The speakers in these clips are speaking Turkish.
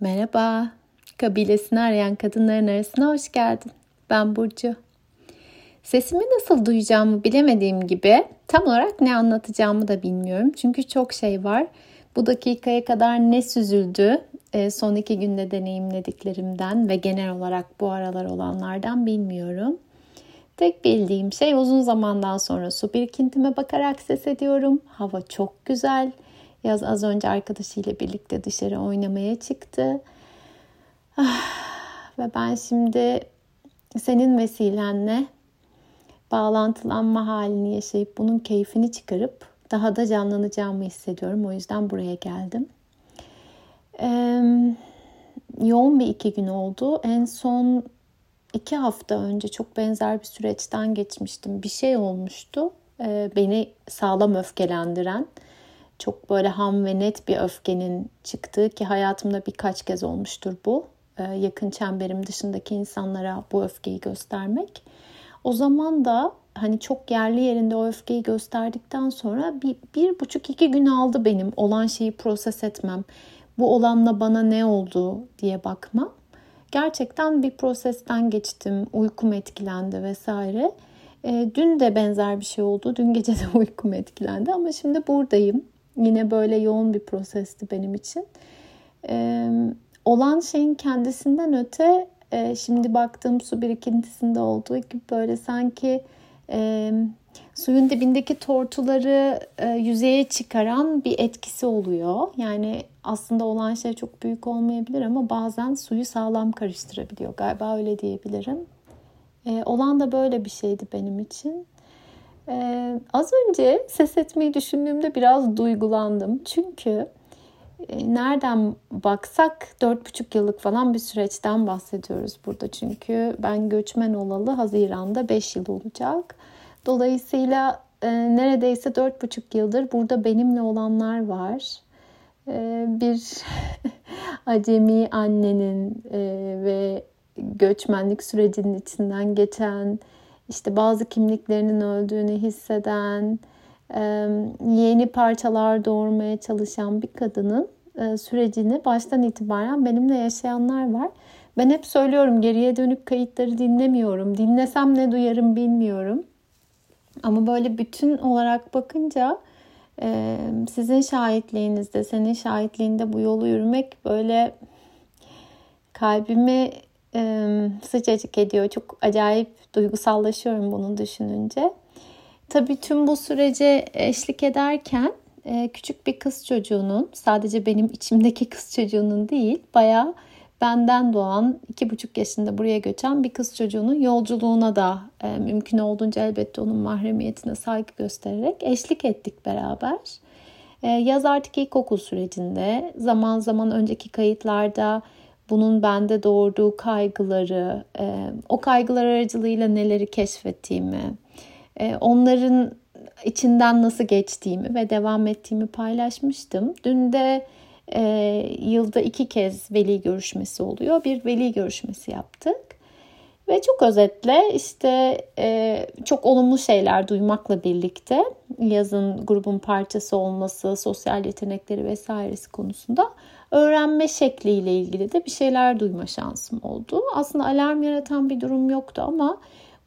Merhaba, kabilesini arayan kadınların arasına hoş geldin. Ben Burcu. Sesimi nasıl duyacağımı bilemediğim gibi tam olarak ne anlatacağımı da bilmiyorum. Çünkü çok şey var. Bu dakikaya kadar ne süzüldü e, son iki günde deneyimlediklerimden ve genel olarak bu aralar olanlardan bilmiyorum. Tek bildiğim şey uzun zamandan sonra su birikintime bakarak ses ediyorum. Hava çok güzel. Yaz az önce arkadaşıyla birlikte dışarı oynamaya çıktı. Ah, ve ben şimdi senin vesilenle bağlantılanma halini yaşayıp bunun keyfini çıkarıp daha da canlanacağımı hissediyorum. O yüzden buraya geldim. Ee, yoğun bir iki gün oldu. En son iki hafta önce çok benzer bir süreçten geçmiştim. Bir şey olmuştu. Ee, beni sağlam öfkelendiren çok böyle ham ve net bir öfkenin çıktığı ki hayatımda birkaç kez olmuştur bu. Ee, yakın çemberim dışındaki insanlara bu öfkeyi göstermek. O zaman da hani çok yerli yerinde o öfkeyi gösterdikten sonra bir, bir buçuk iki gün aldı benim olan şeyi proses etmem. Bu olanla bana ne oldu diye bakmam. Gerçekten bir prosesten geçtim. Uykum etkilendi vesaire. E, dün de benzer bir şey oldu. Dün gece de uykum etkilendi ama şimdi buradayım. Yine böyle yoğun bir prosesti benim için. E, olan şeyin kendisinden öte e, şimdi baktığım su birikintisinde olduğu gibi böyle sanki e, suyun dibindeki tortuları e, yüzeye çıkaran bir etkisi oluyor. Yani aslında olan şey çok büyük olmayabilir ama bazen suyu sağlam karıştırabiliyor. Galiba öyle diyebilirim. E, olan da böyle bir şeydi benim için. Ee, az önce ses etmeyi düşündüğümde biraz duygulandım. Çünkü e, nereden baksak 4,5 yıllık falan bir süreçten bahsediyoruz burada. Çünkü ben göçmen olalı Haziran'da 5 yıl olacak. Dolayısıyla e, neredeyse 4,5 yıldır burada benimle olanlar var. E, bir acemi annenin e, ve göçmenlik sürecinin içinden geçen işte bazı kimliklerinin öldüğünü hisseden, yeni parçalar doğurmaya çalışan bir kadının sürecini baştan itibaren benimle yaşayanlar var. Ben hep söylüyorum geriye dönük kayıtları dinlemiyorum. Dinlesem ne duyarım bilmiyorum. Ama böyle bütün olarak bakınca sizin şahitliğinizde, senin şahitliğinde bu yolu yürümek böyle kalbimi sıcacık ediyor. Çok acayip duygusallaşıyorum bunu düşününce. Tabii tüm bu sürece eşlik ederken küçük bir kız çocuğunun sadece benim içimdeki kız çocuğunun değil bayağı benden doğan iki buçuk yaşında buraya göçen bir kız çocuğunun yolculuğuna da e, mümkün olduğunca elbette onun mahremiyetine saygı göstererek eşlik ettik beraber. E, yaz artık ilkokul sürecinde zaman zaman önceki kayıtlarda bunun bende doğurduğu kaygıları, e, o kaygılar aracılığıyla neleri keşfettiğimi, e, onların içinden nasıl geçtiğimi ve devam ettiğimi paylaşmıştım. Dün de e, yılda iki kez veli görüşmesi oluyor. Bir veli görüşmesi yaptık. Ve çok özetle işte e, çok olumlu şeyler duymakla birlikte yazın grubun parçası olması, sosyal yetenekleri vesairesi konusunda öğrenme şekliyle ilgili de bir şeyler duyma şansım oldu. Aslında alarm yaratan bir durum yoktu ama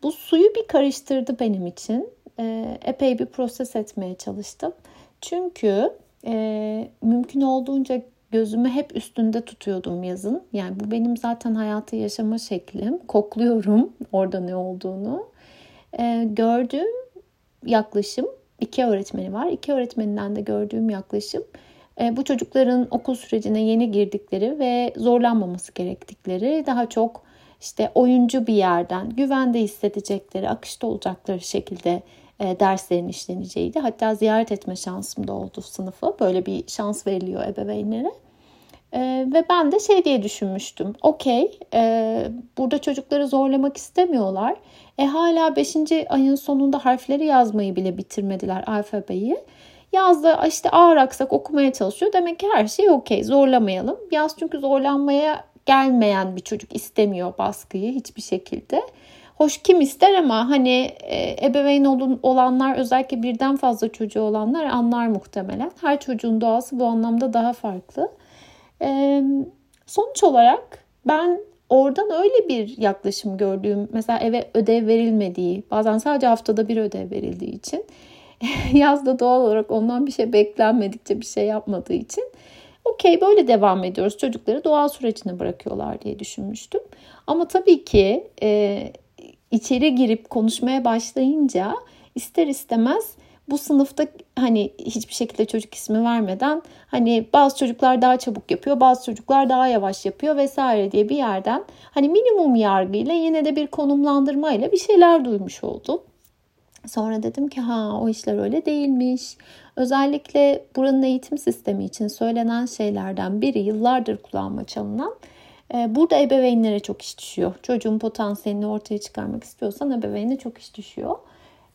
bu suyu bir karıştırdı benim için. E, epey bir proses etmeye çalıştım. Çünkü e, mümkün olduğunca gözümü hep üstünde tutuyordum yazın. Yani bu benim zaten hayatı yaşama şeklim. Kokluyorum orada ne olduğunu. E, gördüğüm yaklaşım iki öğretmeni var. İki öğretmeninden de gördüğüm yaklaşım e, bu çocukların okul sürecine yeni girdikleri ve zorlanmaması gerektikleri daha çok işte oyuncu bir yerden güvende hissedecekleri, akışta olacakları şekilde e, derslerin işleneceğiydi. Hatta ziyaret etme şansım da oldu sınıfı. Böyle bir şans veriliyor ebeveynlere. E, ve ben de şey diye düşünmüştüm. Okey, e, burada çocukları zorlamak istemiyorlar. E hala 5. ayın sonunda harfleri yazmayı bile bitirmediler alfabeyi. Yazda işte ağır aksak okumaya çalışıyor. Demek ki her şey okey. Zorlamayalım. Yaz çünkü zorlanmaya gelmeyen bir çocuk istemiyor baskıyı hiçbir şekilde. Hoş kim ister ama hani e, ebeveyn olun, olanlar özellikle birden fazla çocuğu olanlar anlar muhtemelen. Her çocuğun doğası bu anlamda daha farklı. E, Sonuç olarak ben oradan öyle bir yaklaşım gördüğüm mesela eve ödev verilmediği bazen sadece haftada bir ödev verildiği için yazda doğal olarak ondan bir şey beklenmedikçe bir şey yapmadığı için okey böyle devam ediyoruz çocukları doğal sürecine bırakıyorlar diye düşünmüştüm. Ama tabii ki e, içeri girip konuşmaya başlayınca ister istemez bu sınıfta hani hiçbir şekilde çocuk ismi vermeden hani bazı çocuklar daha çabuk yapıyor, bazı çocuklar daha yavaş yapıyor vesaire diye bir yerden hani minimum yargıyla yine de bir konumlandırmayla bir şeyler duymuş oldum. Sonra dedim ki ha o işler öyle değilmiş. Özellikle buranın eğitim sistemi için söylenen şeylerden biri yıllardır kullanma çalınan Burada ebeveynlere çok iş düşüyor. Çocuğun potansiyelini ortaya çıkarmak istiyorsan ebeveyne çok iş düşüyor.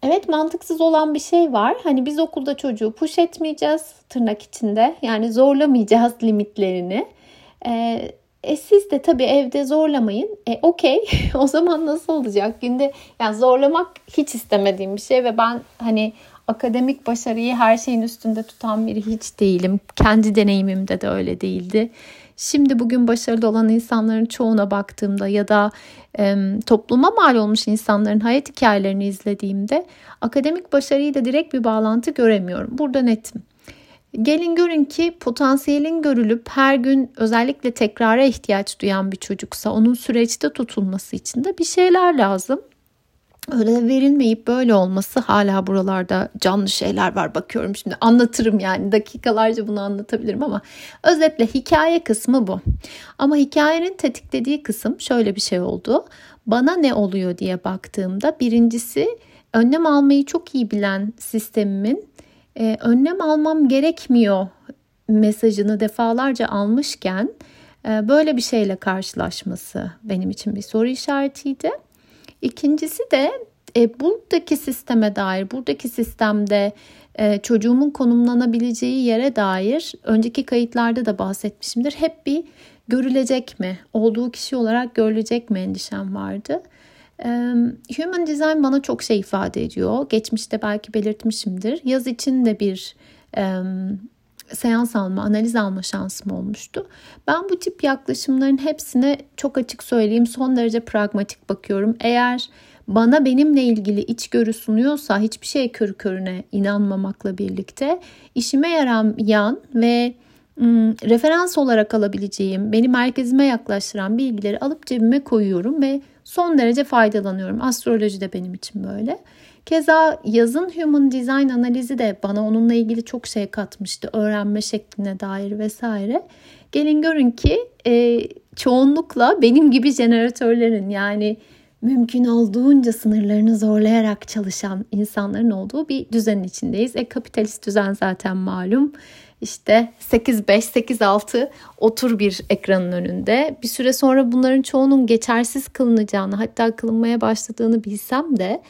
Evet mantıksız olan bir şey var. Hani biz okulda çocuğu push etmeyeceğiz tırnak içinde. Yani zorlamayacağız limitlerini. Ee, e siz de tabii evde zorlamayın. E okey o zaman nasıl olacak? Günde yani zorlamak hiç istemediğim bir şey ve ben hani akademik başarıyı her şeyin üstünde tutan biri hiç değilim. Kendi deneyimimde de öyle değildi. Şimdi bugün başarılı olan insanların çoğuna baktığımda ya da e, topluma mal olmuş insanların hayat hikayelerini izlediğimde akademik başarıyla direkt bir bağlantı göremiyorum. Burada netim. Gelin görün ki potansiyelin görülüp her gün özellikle tekrara ihtiyaç duyan bir çocuksa onun süreçte tutulması için de bir şeyler lazım öyle verilmeyip böyle olması hala buralarda canlı şeyler var bakıyorum şimdi anlatırım yani dakikalarca bunu anlatabilirim ama özetle hikaye kısmı bu. Ama hikayenin tetiklediği kısım şöyle bir şey oldu. Bana ne oluyor diye baktığımda birincisi önlem almayı çok iyi bilen sistemimin e, önlem almam gerekmiyor mesajını defalarca almışken e, böyle bir şeyle karşılaşması benim için bir soru işaretiydi. İkincisi de e, buradaki sisteme dair, buradaki sistemde e, çocuğumun konumlanabileceği yere dair önceki kayıtlarda da bahsetmişimdir. Hep bir görülecek mi, olduğu kişi olarak görülecek mi endişem vardı. E, Human Design bana çok şey ifade ediyor. Geçmişte belki belirtmişimdir. Yaz için de bir e, seans alma, analiz alma şansım olmuştu. Ben bu tip yaklaşımların hepsine çok açık söyleyeyim son derece pragmatik bakıyorum. Eğer bana benimle ilgili içgörü sunuyorsa hiçbir şey körü körüne inanmamakla birlikte işime yarayan ve referans olarak alabileceğim, beni merkezime yaklaştıran bilgileri alıp cebime koyuyorum ve son derece faydalanıyorum. Astroloji de benim için böyle. Keza yazın Human Design analizi de bana onunla ilgili çok şey katmıştı. Öğrenme şekline dair vesaire. Gelin görün ki e, çoğunlukla benim gibi jeneratörlerin yani mümkün olduğunca sınırlarını zorlayarak çalışan insanların olduğu bir düzenin içindeyiz. E kapitalist düzen zaten malum. İşte 8-5, 8-6 otur bir ekranın önünde. Bir süre sonra bunların çoğunun geçersiz kılınacağını hatta kılınmaya başladığını bilsem de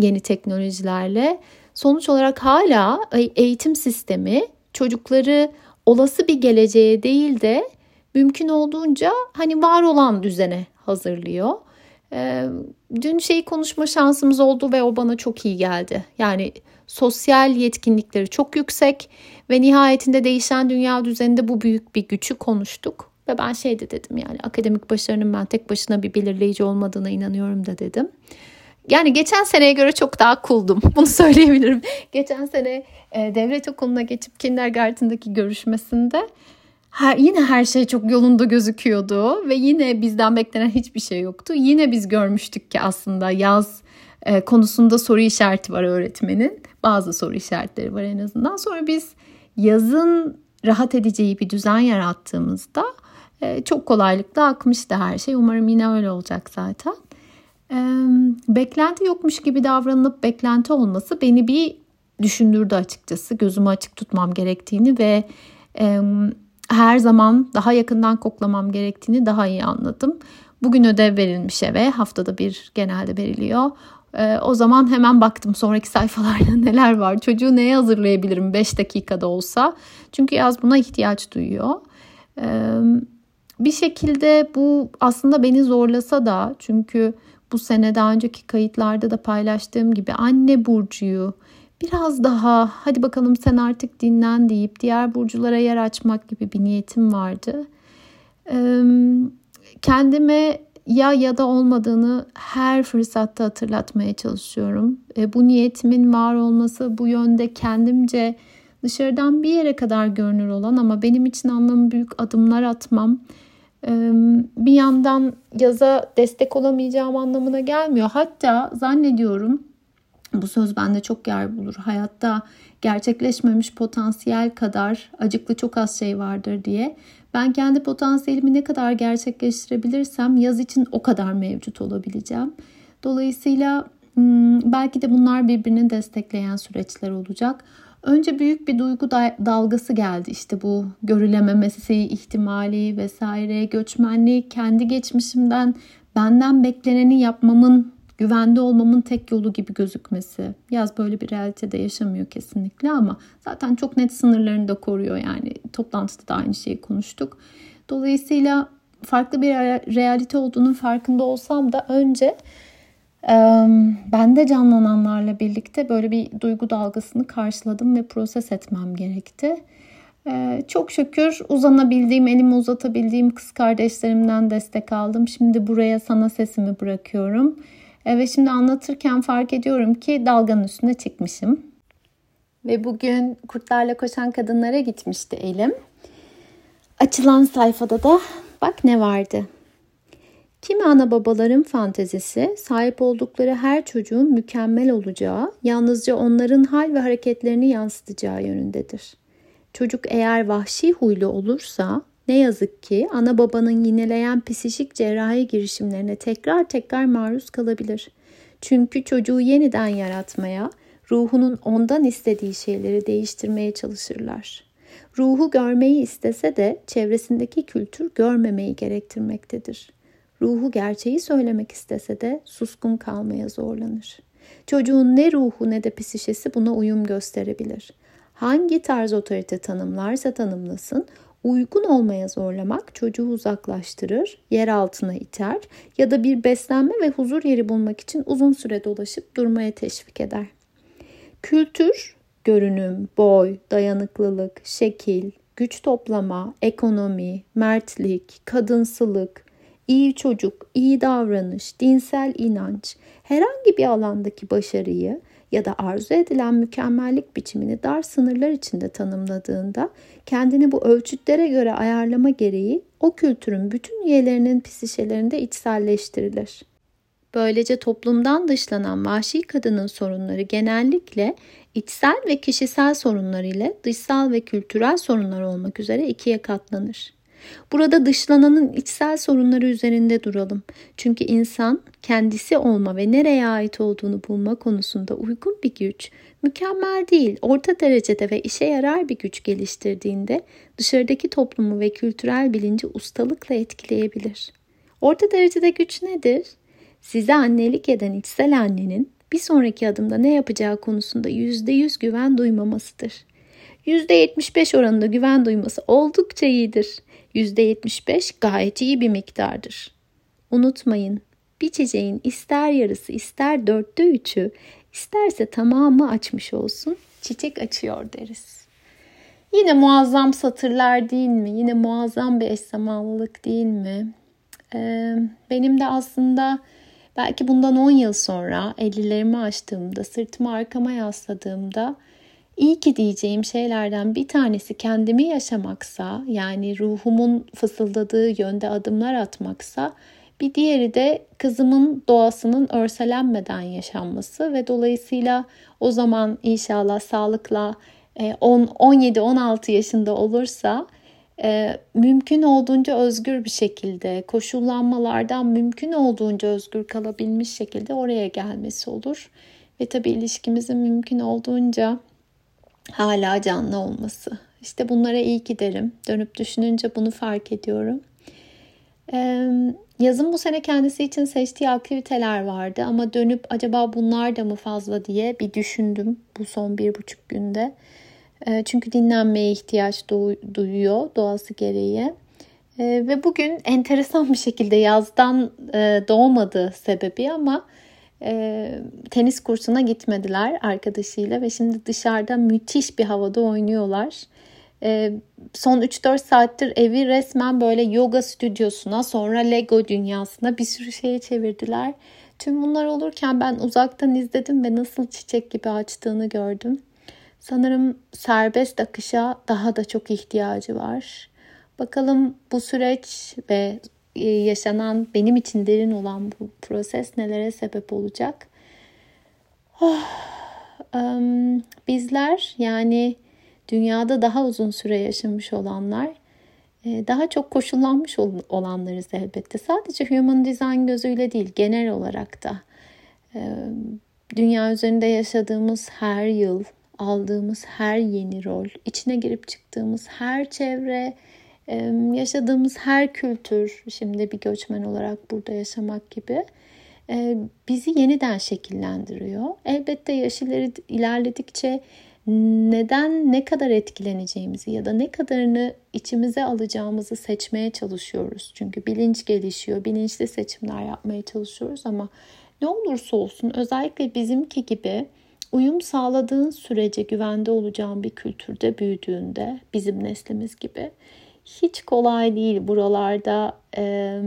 yeni teknolojilerle sonuç olarak hala eğitim sistemi çocukları olası bir geleceğe değil de mümkün olduğunca hani var olan düzene hazırlıyor. E, dün şeyi konuşma şansımız oldu ve o bana çok iyi geldi. Yani sosyal yetkinlikleri çok yüksek ve nihayetinde değişen dünya düzeninde bu büyük bir gücü konuştuk. Ve ben şey de dedim yani akademik başarının ben tek başına bir belirleyici olmadığına inanıyorum da dedim. Yani geçen seneye göre çok daha cool'dum. Bunu söyleyebilirim. Geçen sene e, devlet okuluna geçip kindergarten'daki görüşmesinde her, yine her şey çok yolunda gözüküyordu ve yine bizden beklenen hiçbir şey yoktu. Yine biz görmüştük ki aslında yaz e, konusunda soru işareti var öğretmenin. Bazı soru işaretleri var en azından. Sonra biz yazın rahat edeceği bir düzen yarattığımızda e, çok kolaylıkla akmıştı her şey. Umarım yine öyle olacak zaten beklenti yokmuş gibi davranılıp beklenti olması beni bir düşündürdü açıkçası. Gözümü açık tutmam gerektiğini ve her zaman daha yakından koklamam gerektiğini daha iyi anladım. Bugün ödev verilmiş eve haftada bir genelde veriliyor. o zaman hemen baktım sonraki sayfalarda neler var. Çocuğu neye hazırlayabilirim 5 dakikada olsa. Çünkü yaz buna ihtiyaç duyuyor. bir şekilde bu aslında beni zorlasa da çünkü bu sene daha önceki kayıtlarda da paylaştığım gibi anne burcuyu biraz daha hadi bakalım sen artık dinlen deyip diğer burculara yer açmak gibi bir niyetim vardı. kendime ya ya da olmadığını her fırsatta hatırlatmaya çalışıyorum. E, bu niyetimin var olması bu yönde kendimce dışarıdan bir yere kadar görünür olan ama benim için anlamı büyük adımlar atmam bir yandan yaza destek olamayacağım anlamına gelmiyor. Hatta zannediyorum bu söz bende çok yer bulur. Hayatta gerçekleşmemiş potansiyel kadar acıklı çok az şey vardır diye. Ben kendi potansiyelimi ne kadar gerçekleştirebilirsem yaz için o kadar mevcut olabileceğim. Dolayısıyla belki de bunlar birbirini destekleyen süreçler olacak. Önce büyük bir duygu dalgası geldi işte bu görülememesi ihtimali vesaire göçmenlik kendi geçmişimden benden bekleneni yapmamın güvende olmamın tek yolu gibi gözükmesi. Yaz böyle bir realitede yaşamıyor kesinlikle ama zaten çok net sınırlarını da koruyor yani. Toplantıda da aynı şeyi konuştuk. Dolayısıyla farklı bir realite olduğunun farkında olsam da önce bende canlananlarla birlikte böyle bir duygu dalgasını karşıladım ve proses etmem gerekti. Çok şükür uzanabildiğim, elimi uzatabildiğim kız kardeşlerimden destek aldım. Şimdi buraya sana sesimi bırakıyorum. Ve şimdi anlatırken fark ediyorum ki dalganın üstüne çıkmışım. Ve bugün kurtlarla koşan kadınlara gitmişti elim. Açılan sayfada da bak ne vardı. Kimi ana babaların fantezisi sahip oldukları her çocuğun mükemmel olacağı, yalnızca onların hal ve hareketlerini yansıtacağı yönündedir. Çocuk eğer vahşi huylu olursa ne yazık ki ana babanın yineleyen psikik cerrahi girişimlerine tekrar tekrar maruz kalabilir. Çünkü çocuğu yeniden yaratmaya, ruhunun ondan istediği şeyleri değiştirmeye çalışırlar. Ruhu görmeyi istese de çevresindeki kültür görmemeyi gerektirmektedir. Ruhu gerçeği söylemek istese de suskun kalmaya zorlanır. Çocuğun ne ruhu ne de psişesi buna uyum gösterebilir. Hangi tarz otorite tanımlarsa tanımlasın, uygun olmaya zorlamak çocuğu uzaklaştırır, yer altına iter ya da bir beslenme ve huzur yeri bulmak için uzun süre dolaşıp durmaya teşvik eder. Kültür, görünüm, boy, dayanıklılık, şekil, güç toplama, ekonomi, mertlik, kadınsılık, iyi çocuk, iyi davranış, dinsel inanç, herhangi bir alandaki başarıyı ya da arzu edilen mükemmellik biçimini dar sınırlar içinde tanımladığında kendini bu ölçütlere göre ayarlama gereği o kültürün bütün üyelerinin psişelerinde içselleştirilir. Böylece toplumdan dışlanan vahşi kadının sorunları genellikle içsel ve kişisel sorunlar ile dışsal ve kültürel sorunlar olmak üzere ikiye katlanır. Burada dışlananın içsel sorunları üzerinde duralım. Çünkü insan kendisi olma ve nereye ait olduğunu bulma konusunda uygun bir güç, mükemmel değil, orta derecede ve işe yarar bir güç geliştirdiğinde dışarıdaki toplumu ve kültürel bilinci ustalıkla etkileyebilir. Orta derecede güç nedir? Size annelik eden içsel annenin bir sonraki adımda ne yapacağı konusunda %100 güven duymamasıdır. %75 oranında güven duyması oldukça iyidir. %75 gayet iyi bir miktardır. Unutmayın, bir çiçeğin ister yarısı ister dörtte üçü isterse tamamı açmış olsun çiçek açıyor deriz. Yine muazzam satırlar değil mi? Yine muazzam bir eş zamanlılık değil mi? Ee, benim de aslında belki bundan 10 yıl sonra 50'lerimi açtığımda, sırtımı arkama yasladığımda İyi ki diyeceğim şeylerden bir tanesi kendimi yaşamaksa, yani ruhumun fısıldadığı yönde adımlar atmaksa, bir diğeri de kızımın doğasının örselenmeden yaşanması ve dolayısıyla o zaman inşallah sağlıkla 17-16 e, yaşında olursa e, mümkün olduğunca özgür bir şekilde, koşullanmalardan mümkün olduğunca özgür kalabilmiş şekilde oraya gelmesi olur. Ve tabii ilişkimizin mümkün olduğunca hala canlı olması. İşte bunlara iyi ki derim. Dönüp düşününce bunu fark ediyorum. Yazın bu sene kendisi için seçtiği aktiviteler vardı ama dönüp acaba bunlar da mı fazla diye bir düşündüm bu son bir buçuk günde. Ee, çünkü dinlenmeye ihtiyaç duyuyor doğası gereği. Ee, ve bugün enteresan bir şekilde yazdan e, doğmadı sebebi ama e, tenis kursuna gitmediler arkadaşıyla ve şimdi dışarıda müthiş bir havada oynuyorlar. e, son 3-4 saattir evi resmen böyle yoga stüdyosuna sonra Lego dünyasına bir sürü şeye çevirdiler. Tüm bunlar olurken ben uzaktan izledim ve nasıl çiçek gibi açtığını gördüm. Sanırım serbest akışa daha da çok ihtiyacı var. Bakalım bu süreç ve yaşanan benim için derin olan bu proses nelere sebep olacak? Oh, um, bizler yani dünyada daha uzun süre yaşamış olanlar e, daha çok koşullanmış olanlarız elbette. Sadece human design gözüyle değil genel olarak da e, dünya üzerinde yaşadığımız her yıl aldığımız her yeni rol, içine girip çıktığımız her çevre, yaşadığımız her kültür, şimdi bir göçmen olarak burada yaşamak gibi bizi yeniden şekillendiriyor. Elbette yaş ilerledikçe neden ne kadar etkileneceğimizi ya da ne kadarını içimize alacağımızı seçmeye çalışıyoruz. Çünkü bilinç gelişiyor, bilinçli seçimler yapmaya çalışıyoruz ama ne olursa olsun özellikle bizimki gibi uyum sağladığın sürece güvende olacağın bir kültürde büyüdüğünde bizim neslimiz gibi hiç kolay değil buralarda e,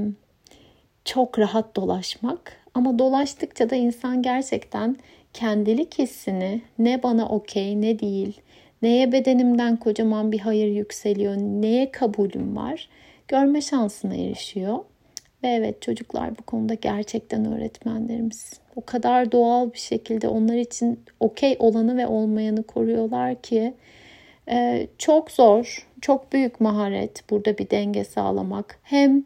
çok rahat dolaşmak ama dolaştıkça da insan gerçekten kendilik hissini ne bana okey ne değil, neye bedenimden kocaman bir hayır yükseliyor, neye kabulüm var görme şansına erişiyor. Ve evet çocuklar bu konuda gerçekten öğretmenlerimiz. O kadar doğal bir şekilde onlar için okey olanı ve olmayanı koruyorlar ki çok zor, çok büyük maharet burada bir denge sağlamak. Hem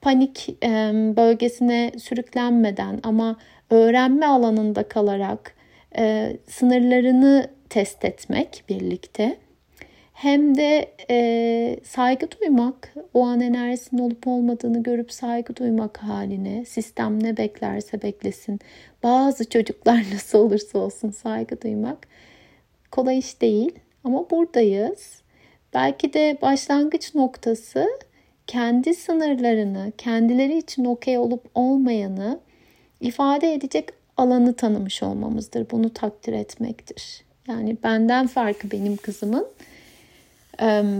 panik e, bölgesine sürüklenmeden ama öğrenme alanında kalarak e, sınırlarını test etmek birlikte hem de e, saygı duymak, o an enerjisinin olup olmadığını görüp saygı duymak haline, sistem ne beklerse beklesin, bazı çocuklar nasıl olursa olsun saygı duymak kolay iş değil ama buradayız. Belki de başlangıç noktası kendi sınırlarını, kendileri için okey olup olmayanı ifade edecek alanı tanımış olmamızdır. Bunu takdir etmektir. Yani benden farkı benim kızımın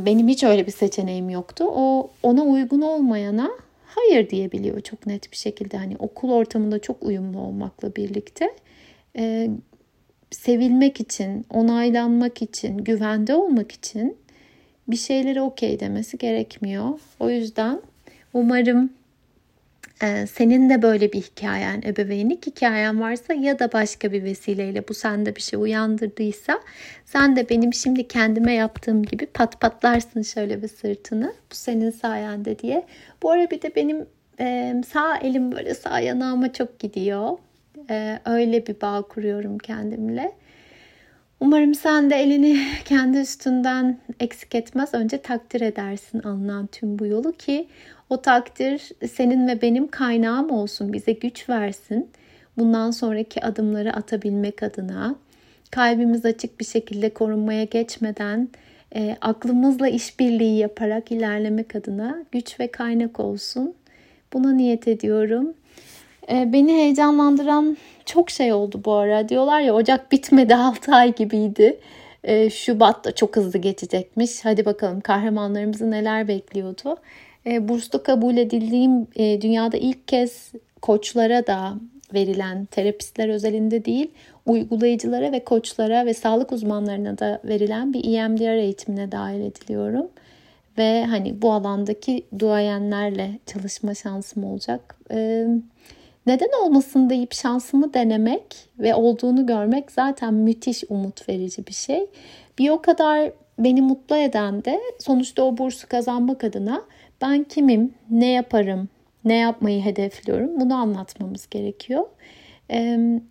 benim hiç öyle bir seçeneğim yoktu. O ona uygun olmayana hayır diyebiliyor çok net bir şekilde. Hani okul ortamında çok uyumlu olmakla birlikte e, sevilmek için, onaylanmak için, güvende olmak için bir şeyleri okey demesi gerekmiyor. O yüzden umarım ee, senin de böyle bir hikayen, ebeveynlik hikayen varsa ya da başka bir vesileyle bu sende bir şey uyandırdıysa sen de benim şimdi kendime yaptığım gibi pat patlarsın şöyle bir sırtını. Bu senin sayende diye. Bu ara bir de benim e, sağ elim böyle sağ yanağıma çok gidiyor. E, öyle bir bağ kuruyorum kendimle. Umarım sen de elini kendi üstünden eksik etmez. Önce takdir edersin alınan tüm bu yolu ki o takdir senin ve benim kaynağım olsun, bize güç versin. Bundan sonraki adımları atabilmek adına kalbimiz açık bir şekilde korunmaya geçmeden e, aklımızla işbirliği yaparak ilerlemek adına güç ve kaynak olsun. Buna niyet ediyorum. E, beni heyecanlandıran çok şey oldu bu ara. Diyorlar ya Ocak bitmedi 6 ay gibiydi. E, Şubat da çok hızlı geçecekmiş. Hadi bakalım kahramanlarımızı neler bekliyordu. E, burslu kabul edildiğim e, dünyada ilk kez koçlara da verilen terapistler özelinde değil uygulayıcılara ve koçlara ve sağlık uzmanlarına da verilen bir EMDR eğitimine dahil ediliyorum. Ve hani bu alandaki duayenlerle çalışma şansım olacak. Ee, neden olmasın deyip şansımı denemek ve olduğunu görmek zaten müthiş umut verici bir şey. Bir o kadar beni mutlu eden de sonuçta o bursu kazanmak adına ben kimim, ne yaparım, ne yapmayı hedefliyorum bunu anlatmamız gerekiyor.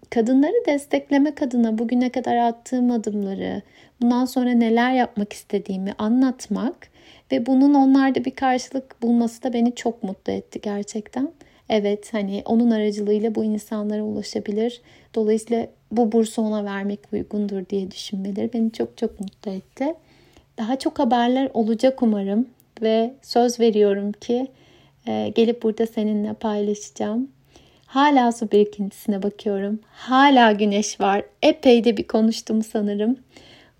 Kadınları desteklemek adına bugüne kadar attığım adımları, bundan sonra neler yapmak istediğimi anlatmak ve bunun onlarda bir karşılık bulması da beni çok mutlu etti gerçekten. Evet hani onun aracılığıyla bu insanlara ulaşabilir. Dolayısıyla bu bursu ona vermek uygundur diye düşünmeleri beni çok çok mutlu etti. Daha çok haberler olacak umarım ve söz veriyorum ki e, gelip burada seninle paylaşacağım. Hala su birikintisine bakıyorum. Hala güneş var. Epey de bir konuştum sanırım.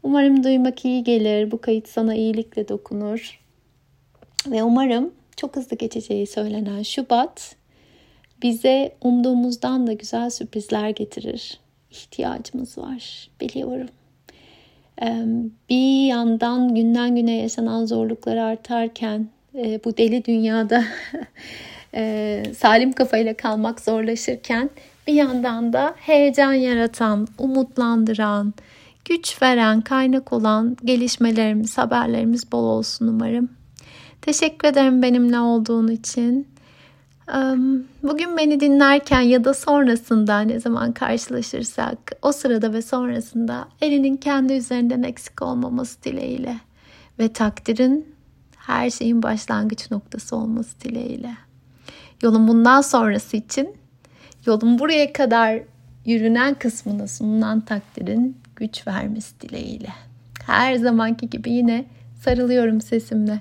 Umarım duymak iyi gelir. Bu kayıt sana iyilikle dokunur. Ve umarım çok hızlı geçeceği söylenen Şubat bize umduğumuzdan da güzel sürprizler getirir. İhtiyacımız var, biliyorum. Bir yandan günden güne yaşanan zorluklar artarken e, bu deli dünyada e, salim kafayla kalmak zorlaşırken bir yandan da heyecan yaratan, umutlandıran, güç veren, kaynak olan gelişmelerimiz, haberlerimiz bol olsun umarım. Teşekkür ederim benimle olduğun için. Bugün beni dinlerken ya da sonrasında ne zaman karşılaşırsak o sırada ve sonrasında elinin kendi üzerinden eksik olmaması dileğiyle ve takdirin her şeyin başlangıç noktası olması dileğiyle. Yolun bundan sonrası için yolun buraya kadar yürünen kısmına sunulan takdirin güç vermesi dileğiyle. Her zamanki gibi yine sarılıyorum sesimle.